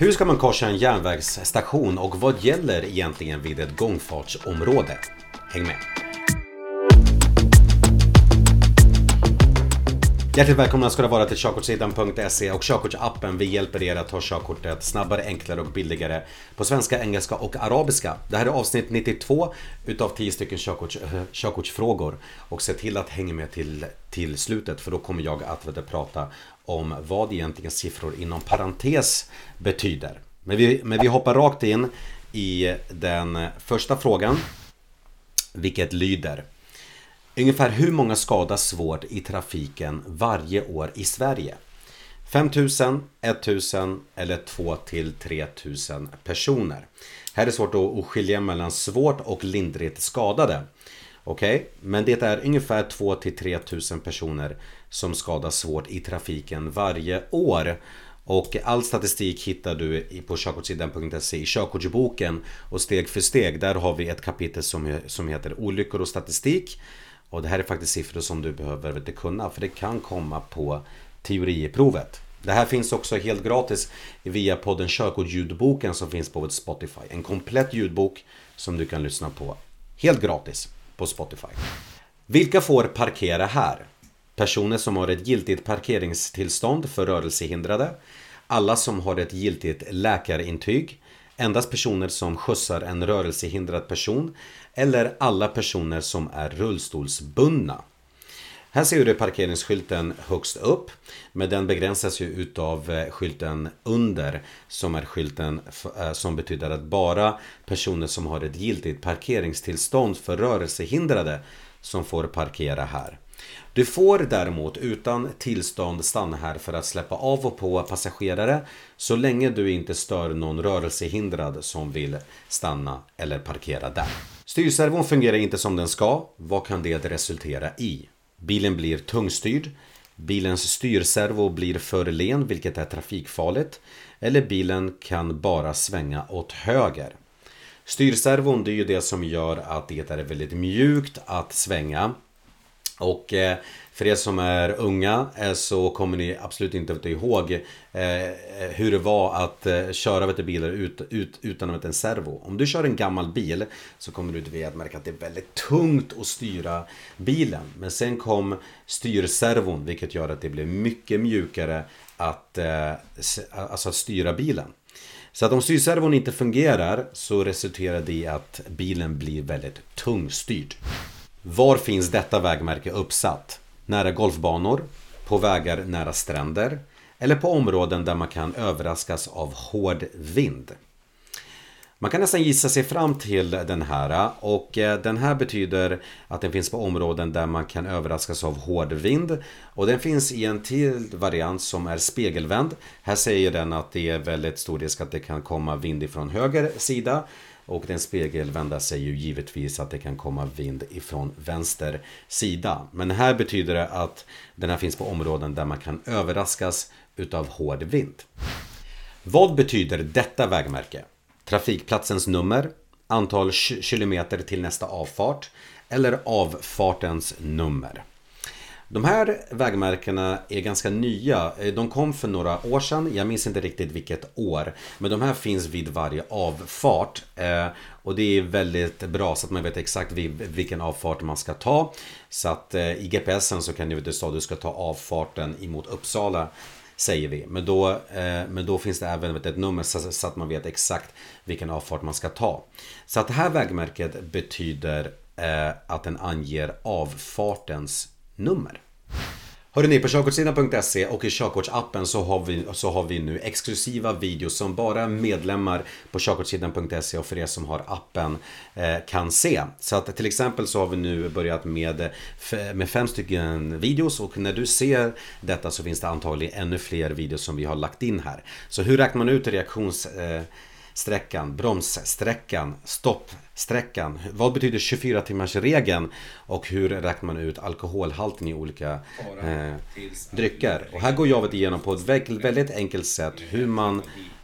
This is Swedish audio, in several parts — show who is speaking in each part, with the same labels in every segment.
Speaker 1: Hur ska man korsa en järnvägsstation och vad gäller egentligen vid ett gångfartsområde? Häng med! Hjärtligt välkomna ska det vara till körkortssidan.se och körkortsappen. Vi hjälper er att ta körkortet snabbare, enklare och billigare på svenska, engelska och arabiska. Det här är avsnitt 92 utav 10 stycken körkorts, körkortsfrågor. Och se till att hänga med till, till slutet för då kommer jag att prata om vad egentligen siffror inom parentes betyder. Men vi, men vi hoppar rakt in i den första frågan. Vilket lyder Ungefär hur många skadas svårt i trafiken varje år i Sverige? 5000, 1000 eller 2 till 3000 personer. Här är det svårt att skilja mellan svårt och lindrigt skadade. Okej, okay? men det är ungefär 2 till 3000 personer som skadas svårt i trafiken varje år. Och all statistik hittar du på körkortssidan.se i körkortsboken och steg för steg. Där har vi ett kapitel som heter olyckor och statistik. Och det här är faktiskt siffror som du behöver inte kunna för det kan komma på teoriprovet. Det här finns också helt gratis via podden Körkortsljudboken som finns på Spotify. En komplett ljudbok som du kan lyssna på helt gratis på Spotify. Vilka får parkera här? Personer som har ett giltigt parkeringstillstånd för rörelsehindrade. Alla som har ett giltigt läkarintyg. Endast personer som skjutsar en rörelsehindrad person eller alla personer som är rullstolsbundna. Här ser du parkeringsskylten högst upp. Men den begränsas ju utav eh, skylten under som är skylten eh, som betyder att bara personer som har ett giltigt parkeringstillstånd för rörelsehindrade som får parkera här. Du får däremot utan tillstånd stanna här för att släppa av och på passagerare så länge du inte stör någon rörelsehindrad som vill stanna eller parkera där. Styrservon fungerar inte som den ska. Vad kan det resultera i? Bilen blir tungstyrd. Bilens styrservo blir för len vilket är trafikfarligt. Eller bilen kan bara svänga åt höger. Styrservon det är ju det som gör att det är väldigt mjukt att svänga. Och eh, för er som är unga eh, så kommer ni absolut inte att ihåg eh, hur det var att köra vet bilar ut, ut, utan en servo. Om du kör en gammal bil så kommer du att märka att det är väldigt tungt att styra bilen. Men sen kom styrservon vilket gör att det blir mycket mjukare att, alltså att styra bilen. Så att om styrservon inte fungerar så resulterar det i att bilen blir väldigt tungstyrd. Var finns detta vägmärke uppsatt? Nära golfbanor? På vägar nära stränder? Eller på områden där man kan överraskas av hård vind? Man kan nästan gissa sig fram till den här och eh, den här betyder att den finns på områden där man kan överraskas av hård vind och den finns i en till variant som är spegelvänd. Här säger den att det är väldigt stor risk att det kan komma vind ifrån höger sida och den spegelvända säger ju givetvis att det kan komma vind ifrån vänster sida. Men här betyder det att den här finns på områden där man kan överraskas utav hård vind. Vad betyder detta vägmärke? Trafikplatsens nummer, antal kilometer till nästa avfart eller avfartens nummer. De här vägmärkena är ganska nya. Eh, de kom för några år sedan. Jag minns inte riktigt vilket år. Men de här finns vid varje avfart. Eh, och det är väldigt bra så att man vet exakt vilken avfart man ska ta. Så att eh, i GPSen så kan du veta att du ska ta avfarten emot Uppsala. Säger vi. Men då, men då finns det även ett nummer så att man vet exakt vilken avfart man ska ta. Så att det här vägmärket betyder att den anger avfartens nummer. Hörrni, på körkortssidan.se och i körkortsappen så har, vi, så har vi nu exklusiva videos som bara medlemmar på körkortssidan.se och för er som har appen eh, kan se. Så att till exempel så har vi nu börjat med, med fem stycken videos och när du ser detta så finns det antagligen ännu fler videos som vi har lagt in här. Så hur räknar man ut reaktions... Eh, sträckan, bromssträckan, stoppsträckan. Vad betyder 24 timmars regeln och hur räknar man ut alkoholhalten i olika eh, drycker? Och här går jag igenom på ett väldigt enkelt sätt hur man,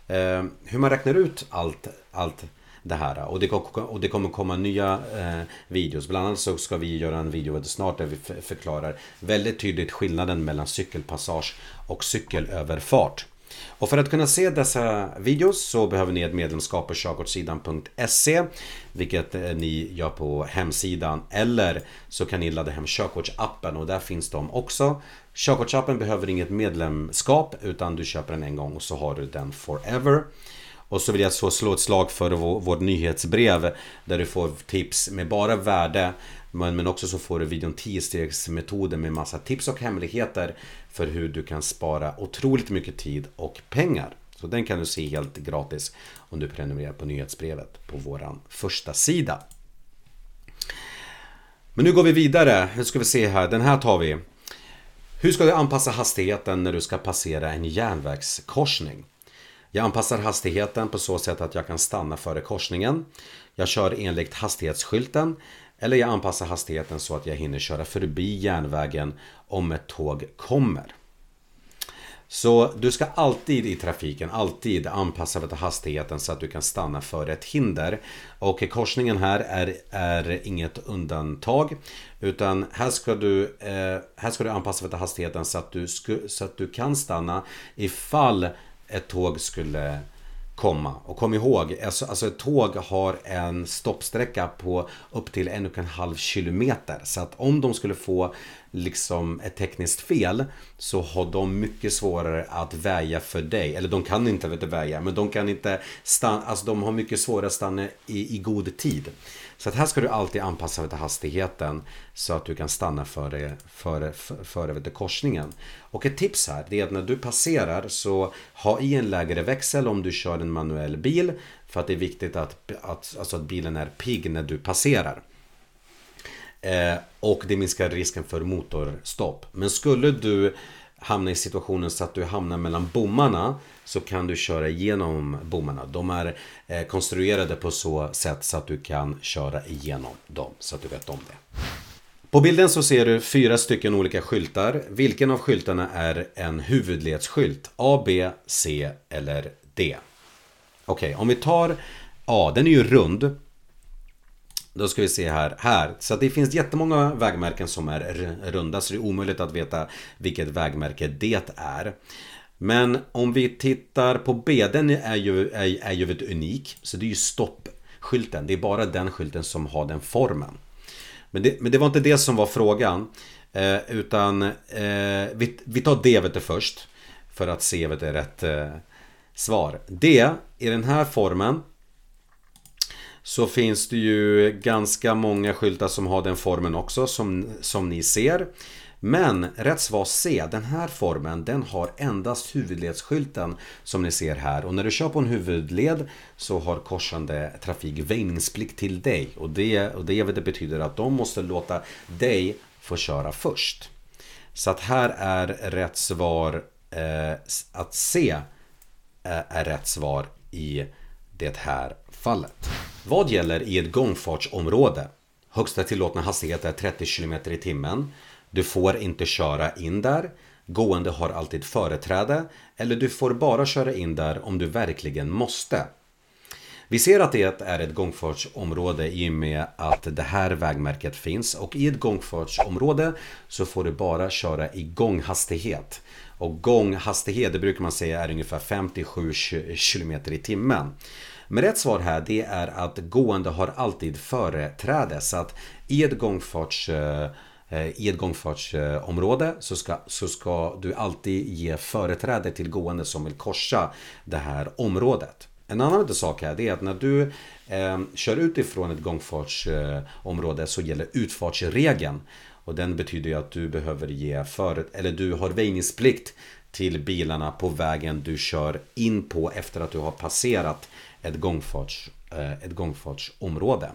Speaker 1: eh, hur man räknar ut allt, allt det här. Och det, och det kommer komma nya eh, videos. Bland annat så ska vi göra en video snart där vi förklarar väldigt tydligt skillnaden mellan cykelpassage och cykelöverfart. Och för att kunna se dessa videos så behöver ni ett medlemskap på körkortssidan.se Vilket eh, ni gör på hemsidan. Eller så kan ni ladda hem körkortsappen och där finns de också. Körkortsappen behöver inget medlemskap utan du köper den en gång och så har du den forever. Och så vill jag så slå ett slag för vårt nyhetsbrev där du får tips med bara värde men, men också så får du videon 10-stegsmetoden med massa tips och hemligheter för hur du kan spara otroligt mycket tid och pengar. Så den kan du se helt gratis om du prenumererar på nyhetsbrevet på våran första sida. Men nu går vi vidare. Nu ska vi se här. Den här tar vi. Hur ska du anpassa hastigheten när du ska passera en järnvägskorsning? Jag anpassar hastigheten på så sätt att jag kan stanna före korsningen. Jag kör enligt hastighetsskylten eller jag anpassar hastigheten så att jag hinner köra förbi järnvägen om ett tåg kommer. Så du ska alltid i trafiken, alltid anpassa hastigheten så att du kan stanna före ett hinder. Och korsningen här är, är inget undantag. Utan här ska du, eh, här ska du anpassa hastigheten så att, du så att du kan stanna ifall ett tåg skulle komma. Och kom ihåg, alltså, alltså ett tåg har en stoppsträcka på upp till en och en halv kilometer. Så att om de skulle få liksom ett tekniskt fel så har de mycket svårare att väja för dig. Eller de kan inte vet du, väja, men de kan inte stanna, alltså de har mycket svårare att stanna i, i god tid. Så att här ska du alltid anpassa till hastigheten så att du kan stanna före, före, före, före korsningen. Och ett tips här det är att när du passerar så ha i en lägre växel om du kör en manuell bil för att det är viktigt att, att, alltså att bilen är pigg när du passerar. Eh, och det minskar risken för motorstopp. Men skulle du hamna i situationen så att du hamnar mellan bommarna så kan du köra igenom bommarna. De är eh, konstruerade på så sätt så att du kan köra igenom dem så att du vet om det. På bilden så ser du fyra stycken olika skyltar. Vilken av skyltarna är en huvudledsskylt? A, B, C eller D? Okej, okay, om vi tar A, den är ju rund. Då ska vi se här. Här. Så det finns jättemånga vägmärken som är runda så det är omöjligt att veta vilket vägmärke det är. Men om vi tittar på B, den är ju, är, är ju unik. Så det är ju stoppskylten. Det är bara den skylten som har den formen. Men det, men det var inte det som var frågan. Eh, utan eh, vi, vi tar D vet du, först. För att se vet du, rätt eh, svar. D i den här formen så finns det ju ganska många skyltar som har den formen också som, som ni ser. Men rätt svar C, den här formen den har endast huvudledsskylten som ni ser här. Och när du kör på en huvudled så har korsande trafik väjningsplikt till dig. Och det, och det betyder att de måste låta dig få köra först. Så att här är rätt svar eh, att C eh, är rätt svar i det här fallet. Vad gäller i ett gångfartsområde? Högsta tillåtna hastighet är 30 km i timmen. Du får inte köra in där. Gående har alltid företräde. Eller du får bara köra in där om du verkligen måste. Vi ser att det är ett gångfartsområde i och med att det här vägmärket finns och i ett gångfartsområde så får du bara köra i gånghastighet. Och gånghastighet, det brukar man säga är ungefär 57 km i timmen. Men rätt svar här det är att gående har alltid företräde. Så att i ett gångfarts eh, eh, i ett gångfartsområde så ska, så ska du alltid ge företräde till gående som vill korsa det här området. En annan sak här det är att när du eh, kör utifrån ett gångfartsområde så gäller utfartsregeln. Och den betyder ju att du behöver ge för, eller du har väjningsplikt till bilarna på vägen du kör in på efter att du har passerat ett, gångfarts, eh, ett gångfartsområde.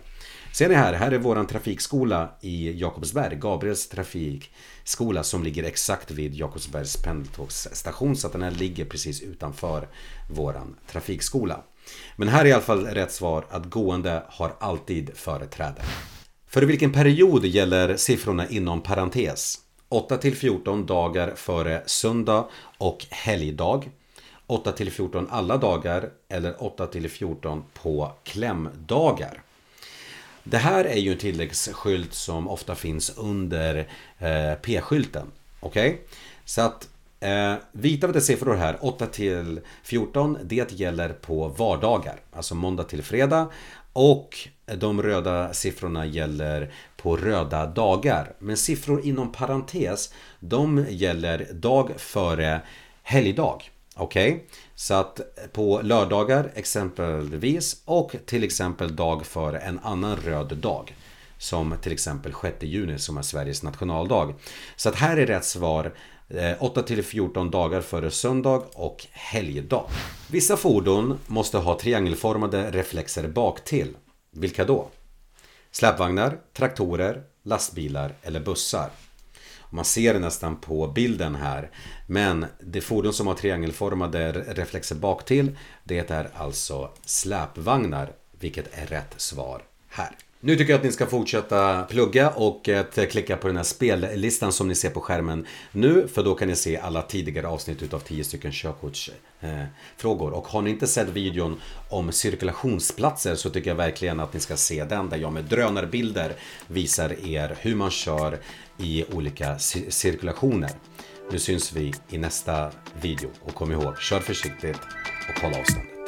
Speaker 1: Ser ni här, här är våran trafikskola i Jakobsberg, Gabriels trafikskola som ligger exakt vid Jakobsbergs pendeltågsstation så att den här ligger precis utanför våran trafikskola. Men här är i alla fall rätt svar att gående har alltid företräde. För vilken period gäller siffrorna inom parentes? 8 till 14 dagar före söndag och helgdag. 8 till 14 alla dagar eller 8 till 14 på klämdagar. Det här är ju en tilläggsskylt som ofta finns under eh, P-skylten. Okej? Okay? Så att Eh, vita siffror här, 8 till 14, det gäller på vardagar. Alltså måndag till fredag. Och de röda siffrorna gäller på röda dagar. Men siffror inom parentes, de gäller dag före helgdag. Okej? Okay? Så att på lördagar exempelvis och till exempel dag före en annan röd dag. Som till exempel 6 juni som är Sveriges nationaldag. Så att här är rätt svar eh, 8 till 14 dagar före söndag och helgdag. Vissa fordon måste ha triangelformade reflexer baktill. Vilka då? Släpvagnar, traktorer, lastbilar eller bussar. Man ser det nästan på bilden här. Men det fordon som har triangelformade reflexer baktill det är alltså släpvagnar. Vilket är rätt svar här. Nu tycker jag att ni ska fortsätta plugga och eh, klicka på den här spellistan som ni ser på skärmen nu. För då kan ni se alla tidigare avsnitt utav 10 stycken körkortsfrågor. Eh, och har ni inte sett videon om cirkulationsplatser så tycker jag verkligen att ni ska se den. Där jag med drönarbilder visar er hur man kör i olika cirkulationer. Nu syns vi i nästa video och kom ihåg, kör försiktigt och håll avståndet.